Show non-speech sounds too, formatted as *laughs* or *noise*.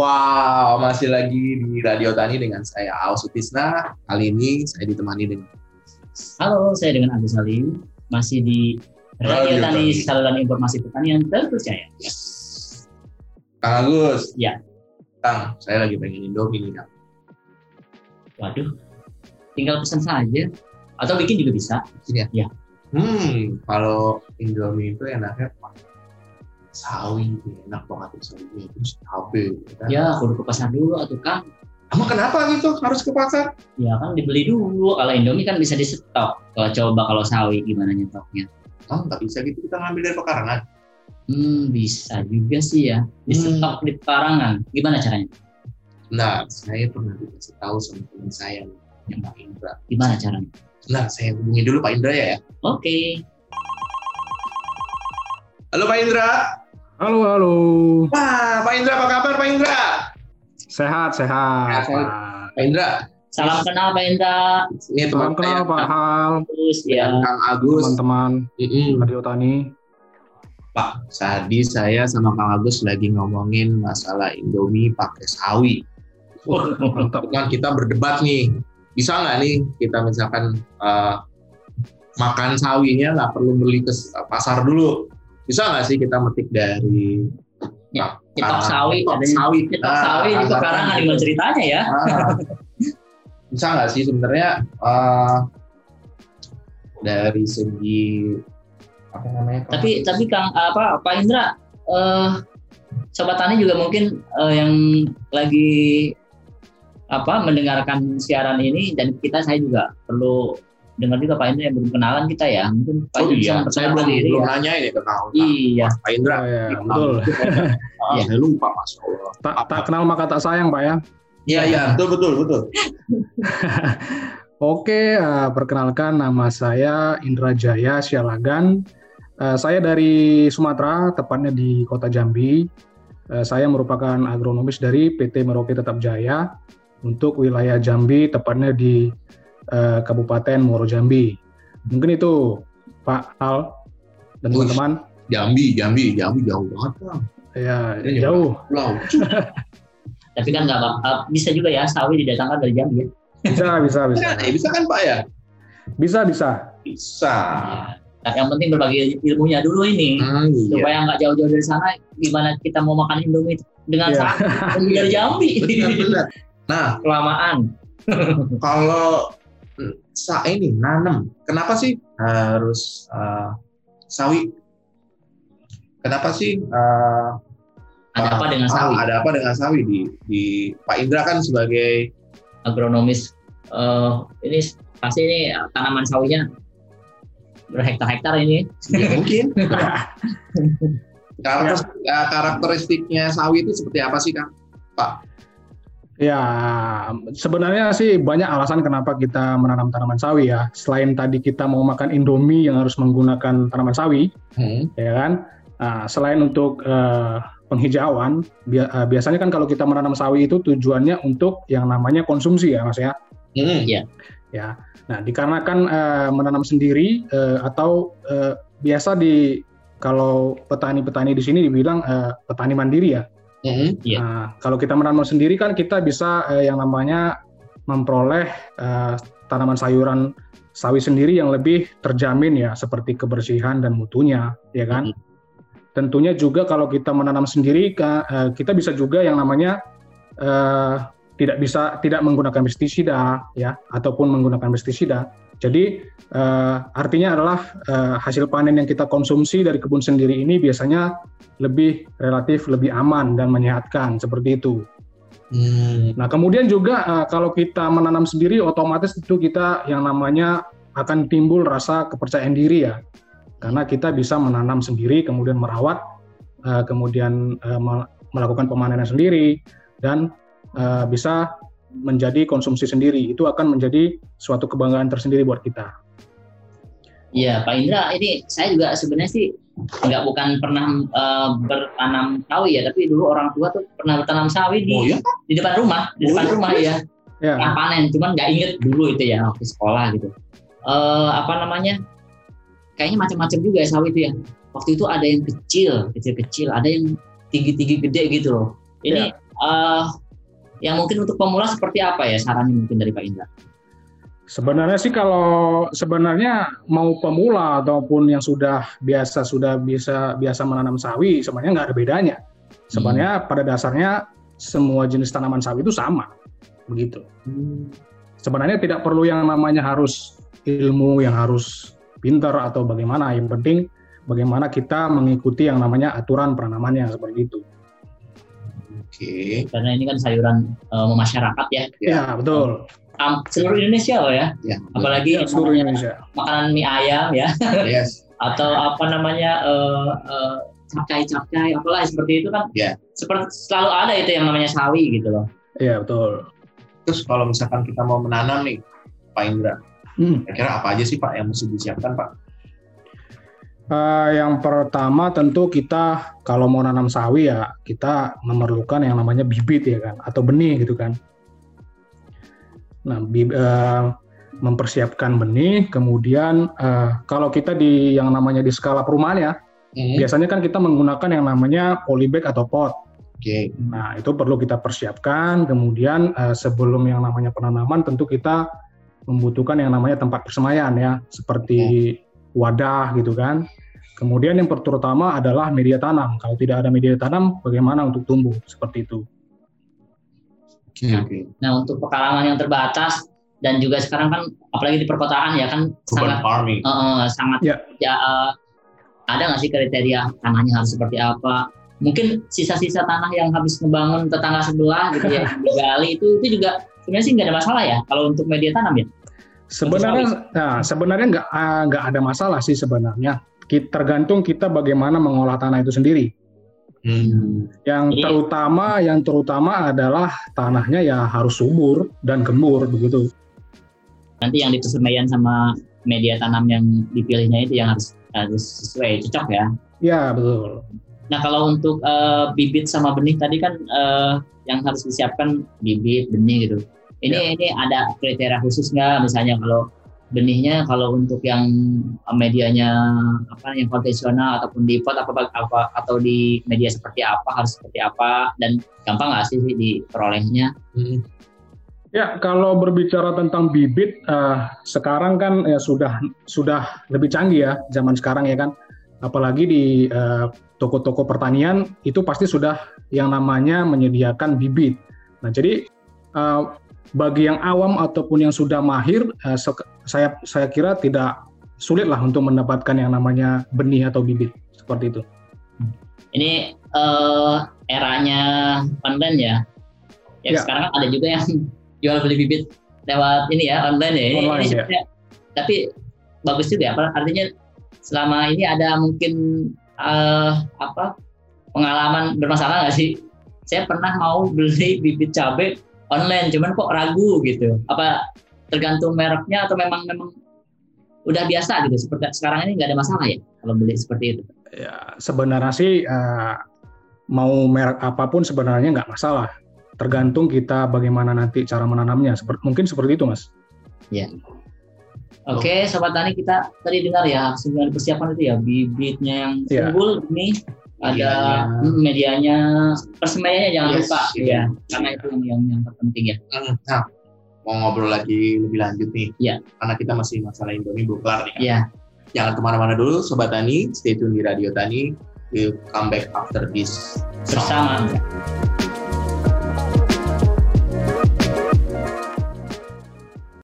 Wow, masih lagi di Radio Tani dengan saya Aus Sutisna. Kali ini saya ditemani dengan Halo, saya dengan Agus Salim. Masih di Radio, Radio Tani, Tani. saluran informasi pertanian terpercaya. Kang Agus. Ya. Kang, saya lagi pengen Indomie nih, Kang. Waduh, tinggal pesan saja. Atau bikin juga bisa. Hmm, kalau Indomie itu enaknya sawi, enak banget tuh sawinya terus cabe. ya kan? Ya, kudu ke pasar dulu atau kan. Emang kenapa gitu harus ke pasar? Ya kan dibeli dulu. Kalau Indomie kan bisa di stok. Kalau coba kalau sawi gimana nyetoknya? Oh, nggak bisa gitu kita ngambil dari pekarangan. Hmm, bisa juga sih ya. Di Hmm. stok di pekarangan. Gimana caranya? Nah, saya pernah dikasih tahu sama teman saya yang Pak Indra. Gimana caranya? Nah, saya hubungi dulu Pak Indra ya. Oke. Halo Pak Indra. Halo, halo. Wah, Pak Indra apa kabar Pak Indra? Sehat, sehat. Sehat. Pak. Pak Indra, Salam kenal Pak Indra. ini teman Salam kenal saya, Pak Hal, Terus ya. Kang Agus. teman-teman Mm-mm. Radio Tani. Pak, tadi saya sama Kang Agus lagi ngomongin masalah Indomie pakai sawi. Wah, Mantap. kan kita berdebat nih, bisa nggak nih kita misalkan eh, makan sawinya nggak perlu beli ke pasar dulu? Bisa nggak sih kita metik dari Ya, Ah, Nyetok sawi. ada sawi. Ah, sawi pekarangan gitu. gimana ceritanya ya? Ah, bisa nggak sih sebenarnya eh, dari segi apa namanya? Tapi tapi Kang apa Pak Indra eh sobat tani juga mungkin eh, yang lagi apa mendengarkan siaran ini dan kita saya juga perlu dengar juga Pak Indra yang belum kenalan kita ya mungkin Pak Oh iya, saya belum diri belum ya. nanya ini ke Kang. Iya, Pak Indra. Oh, ya, Kenal. betul. Ah, Iya. Saya lupa Mas Allah. Tak, tak kenal maka tak sayang, Pak ya. Iya iya betul betul betul. *laughs* Oke, eh, perkenalkan nama saya Indra Jaya Sialagan. Eh, saya dari Sumatera, tepatnya di Kota Jambi. Eh, saya merupakan agronomis dari PT Merauke Tetap Jaya untuk wilayah Jambi, tepatnya di eh, Kabupaten Muaro Jambi. Mungkin itu Pak Al dan teman-teman. Jambi Jambi Jambi jauh banget Kang. Ya, Ini jauh. Pulau. *laughs* tapi kan nggak eh, bisa juga ya sawi didatangkan dari Jambi ya. Bisa, bisa, bisa. Bisa, eh, bisa kan Pak ya? Bisa, bisa. Bisa. Nah, yang penting berbagi ilmunya dulu ini Hmm, iya. supaya nggak jauh-jauh dari sana gimana kita mau makan Indomie dengan Iya. sawi dari Jambi. Benar benar. Nah Kelamaan. kalau sa ini nanam, kenapa sih harus eh, sawi? Kenapa sih eh, Ada apa dengan ah, sawi? ada apa dengan sawi di di Pak Indra kan sebagai agronomis eh ini pasti ini tanaman sawinya berhektar-hektar ini. ya mungkin *laughs* Karakter- eh, karakteristiknya sawi itu seperti apa sih Kang? Ya, sebenarnya sih banyak alasan kenapa kita menanam tanaman sawi ya. Selain tadi kita mau makan Indomie yang harus menggunakan tanaman sawi, Hmm. ya kan. Nah, selain untuk eh, penghijauan, bia- eh, biasanya kan kalau kita menanam sawi itu tujuannya untuk yang namanya konsumsi ya, Mas ya. Hmm. Ya. Nah, dikarenakan eh, menanam sendiri eh, atau eh, biasa di kalau petani-petani di sini dibilang eh, petani mandiri ya. Hmm. Iya. Nah, kalau kita menanam sendiri kan kita bisa eh, yang namanya memperoleh eh, tanaman sayuran sawi sendiri yang lebih terjamin ya, seperti kebersihan dan mutunya, ya kan? Tentunya juga kalau kita menanam sendiri, eh, kita bisa juga yang namanya eh, tidak bisa tidak menggunakan pestisida, ya, ataupun menggunakan pestisida. Jadi eh, artinya adalah eh, hasil panen yang kita konsumsi dari kebun sendiri ini biasanya lebih relatif lebih aman dan menyehatkan seperti itu. Hmm. Nah kemudian juga eh, kalau kita menanam sendiri otomatis itu kita yang namanya akan timbul rasa kepercayaan diri ya, karena kita bisa menanam sendiri kemudian merawat, eh, kemudian me- melakukan pemanenan sendiri dan eh, bisa menjadi konsumsi sendiri itu akan menjadi suatu kebanggaan tersendiri buat kita. Iya, Pak Indra, ini saya juga sebenarnya sih nggak bukan pernah eh, bertanam sawi ya, tapi dulu orang tua tuh pernah bertanam sawi di Oh ya? di depan rumah, di Oh, depan iya? rumah ya, Ya, pernah panen, cuman nggak inget dulu itu ya waktu sekolah gitu. Eh apa namanya? Kayaknya macam-macam juga ya sawi itu ya. Waktu itu ada yang kecil, kecil-kecil, ada yang tinggi-tinggi gede gitu loh. Ini uh, yang mungkin untuk pemula seperti apa ya sarannya mungkin dari Pak Indra? Sebenarnya sih kalau sebenarnya mau pemula ataupun yang sudah biasa sudah bisa biasa menanam sawi sebenarnya nggak ada bedanya. Sebenarnya hmm. pada dasarnya semua jenis tanaman sawi itu sama, begitu. Hmm. Sebenarnya tidak perlu yang namanya harus ilmu yang harus pinter atau bagaimana. Yang penting bagaimana kita mengikuti yang namanya aturan penanamannya seperti itu. Oke. Karena ini kan sayuran uh, masyarakat ya. Ya, ya betul um, seluruh Indonesia loh ya. ya Apalagi ya, seluruh Indonesia. Makanan mie ayam ya. Yes. *laughs* Atau apa namanya uh, uh, capcay-capcay apalah seperti itu kan. Ya. Seperti selalu ada itu yang namanya sawi gitu loh. Iya betul. Terus kalau misalkan kita mau menanam nih, Pak Indra, hmm. kira-kira apa aja sih Pak yang mesti disiapkan Pak? Uh, yang pertama tentu kita kalau mau nanam sawi ya kita memerlukan yang namanya bibit ya kan atau benih gitu kan. Nah, uh, mempersiapkan benih, kemudian uh, kalau kita di yang namanya di skala perumahan ya, hmm. biasanya kan kita menggunakan yang namanya polybag atau pot. Oke. Okay. Nah, itu perlu kita persiapkan. Kemudian uh, sebelum yang namanya penanaman, tentu kita membutuhkan yang namanya tempat persemaian ya, seperti hmm. wadah gitu kan. Kemudian yang terutama adalah media tanam. Kalau tidak ada media tanam, bagaimana untuk tumbuh seperti itu? Nah, okay. nah untuk pekarangan yang terbatas dan juga sekarang kan apalagi di perkotaan ya kan sangat farming. Uh, sangat yeah. ya uh, ada nggak sih kriteria tanahnya harus seperti apa? Mungkin sisa-sisa tanah yang habis ngebangun tetangga sebelah gitu ya *laughs* digali itu itu juga sebenarnya sih nggak ada masalah ya kalau untuk media tanam ya. Sebenarnya nah, sebenarnya nggak nggak ada masalah sih sebenarnya. Tergantung kita bagaimana mengolah tanah itu sendiri. Hmm. Yang Jadi, terutama yang terutama adalah tanahnya ya harus subur dan gembur begitu. Nanti yang dipersemaian sama media tanam yang dipilihnya itu yang harus harus sesuai cocok ya. Ya betul. Nah kalau untuk uh, bibit sama benih tadi kan uh, yang harus disiapkan bibit benih gitu. Ini ya. ini ada kriteria khusus nggak misalnya kalau benihnya kalau untuk yang medianya apa yang konvensional ataupun di pot apa, apa atau di media seperti apa harus seperti apa dan gampang nggak sih diperolehnya? Hmm. Ya kalau berbicara tentang bibit uh, sekarang kan ya sudah sudah lebih canggih ya zaman sekarang ya kan apalagi di uh, toko-toko pertanian itu pasti sudah yang namanya menyediakan bibit. Nah jadi uh, bagi yang awam ataupun yang sudah mahir, eh, saya saya kira tidak sulit lah untuk mendapatkan yang namanya benih atau bibit seperti itu. Ini uh, eranya online ya. Ya, ya. sekarang ada juga yang *laughs* jual beli bibit lewat ini ya online ya. Ini, online, ini ya. tapi bagus juga ya. Artinya selama ini ada mungkin uh, apa pengalaman bermasalah nggak sih? Saya pernah mau beli bibit cabai online cuman kok ragu gitu apa tergantung mereknya atau memang memang udah biasa gitu. Seperti sekarang ini nggak ada masalah ya kalau beli seperti itu. Ya sebenarnya sih uh, mau merek apa pun sebenarnya nggak masalah. Tergantung kita bagaimana nanti cara menanamnya. Seperti mungkin seperti itu mas. Ya. Oke, okay, sobat tani kita tadi dengar ya sembilan persiapan itu ya bibitnya yang iya. unggul yeah. ini ada medianya, hmm, medianya persemaiannya jangan yes, lupa iya. ya. Karena itu yang yang terpenting ya. Hmm, nah mau ngobrol lagi lebih lanjut nih. Ya karena kita masih masalah Indomie belum kelar nih kan? ya jangan ke mana-mana dulu sobat tani. Stay tune di radio tani. We'll come back after this bersama